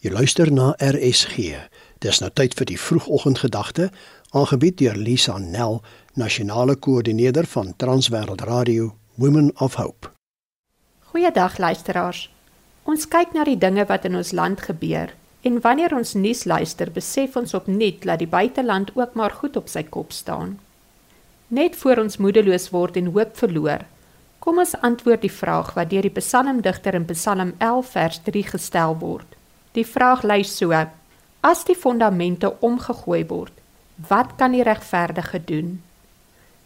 Jy luister na RSG. Dis nou tyd vir die vroegoggendgedagte, aangebied deur Lisa Nel, nasionale koördineerder van Transwêreld Radio Women of Hope. Goeiedag luisteraars. Ons kyk na die dinge wat in ons land gebeur en wanneer ons nuus luister, besef ons opnuut dat die buiteland ook maar goed op sy kop staan. Net voor ons moedeloos word en hoop verloor, kom ons antwoord die vraag wat deur die psalmdigter in Psalm 11 vers 3 gestel word. Die vraag lui so: As die fondamente omgegooi word, wat kan die regverdige doen?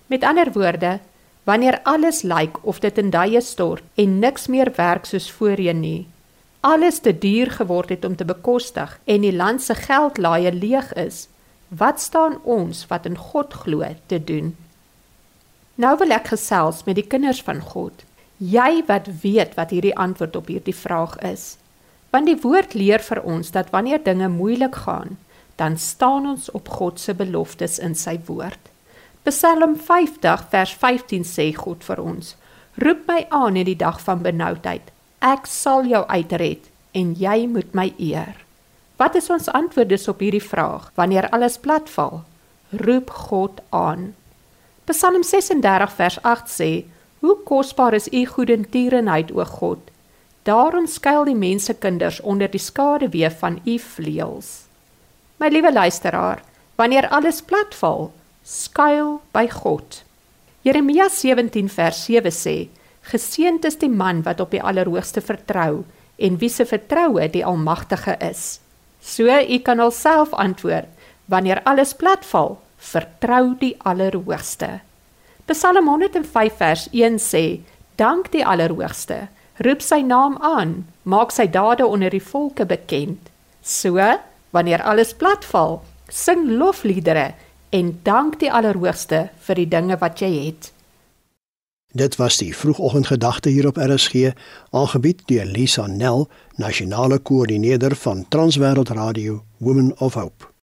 Met ander woorde, wanneer alles lyk of dit in duie stort en niks meer werk soos voorheen nie, alles te duur geword het om te bekostig en die land se geldlaaie leeg is, wat staan ons wat in God glo te doen? Nou wil ek gesels met die kinders van God. Jy wat weet wat hierdie antwoord op hierdie vraag is. Want die woord leer vir ons dat wanneer dinge moeilik gaan, dan staan ons op God se beloftes in sy woord. Psalm 50 vers 15 sê God vir ons: Roep my aan in die dag van benoudheid. Ek sal jou uitred en jy moet my eer. Wat is ons antwoord op hierdie vraag wanneer alles platval? Roep God aan. Psalm 36 vers 8 sê: Hoe kosbaar is u goedertierenheid o God! Daarom skuil die mensekinders onder die skaduwee van u vleuels. My liewe luisteraar, wanneer alles platval, skuil by God. Jeremia 17 vers 7 sê: Geseënd is die man wat op die Allerhoogste vertrou en wie se vertroue die Almagtige is. So u kan alself antwoord, wanneer alles platval, vertrou die Allerhoogste. Psalm 105 vers 1 sê: Dank die Allerhoogste roep sy naam aan, maak sy dade onder die volke bekend. So, wanneer alles platval, sing lofliedere en dank die Allerhoogste vir die dinge wat jy het. Dit was die vroegoggendgedagte hier op RSG, aangebied deur Lisa Nel, nasionale koördineerder van Transwêreld Radio Women of Hope.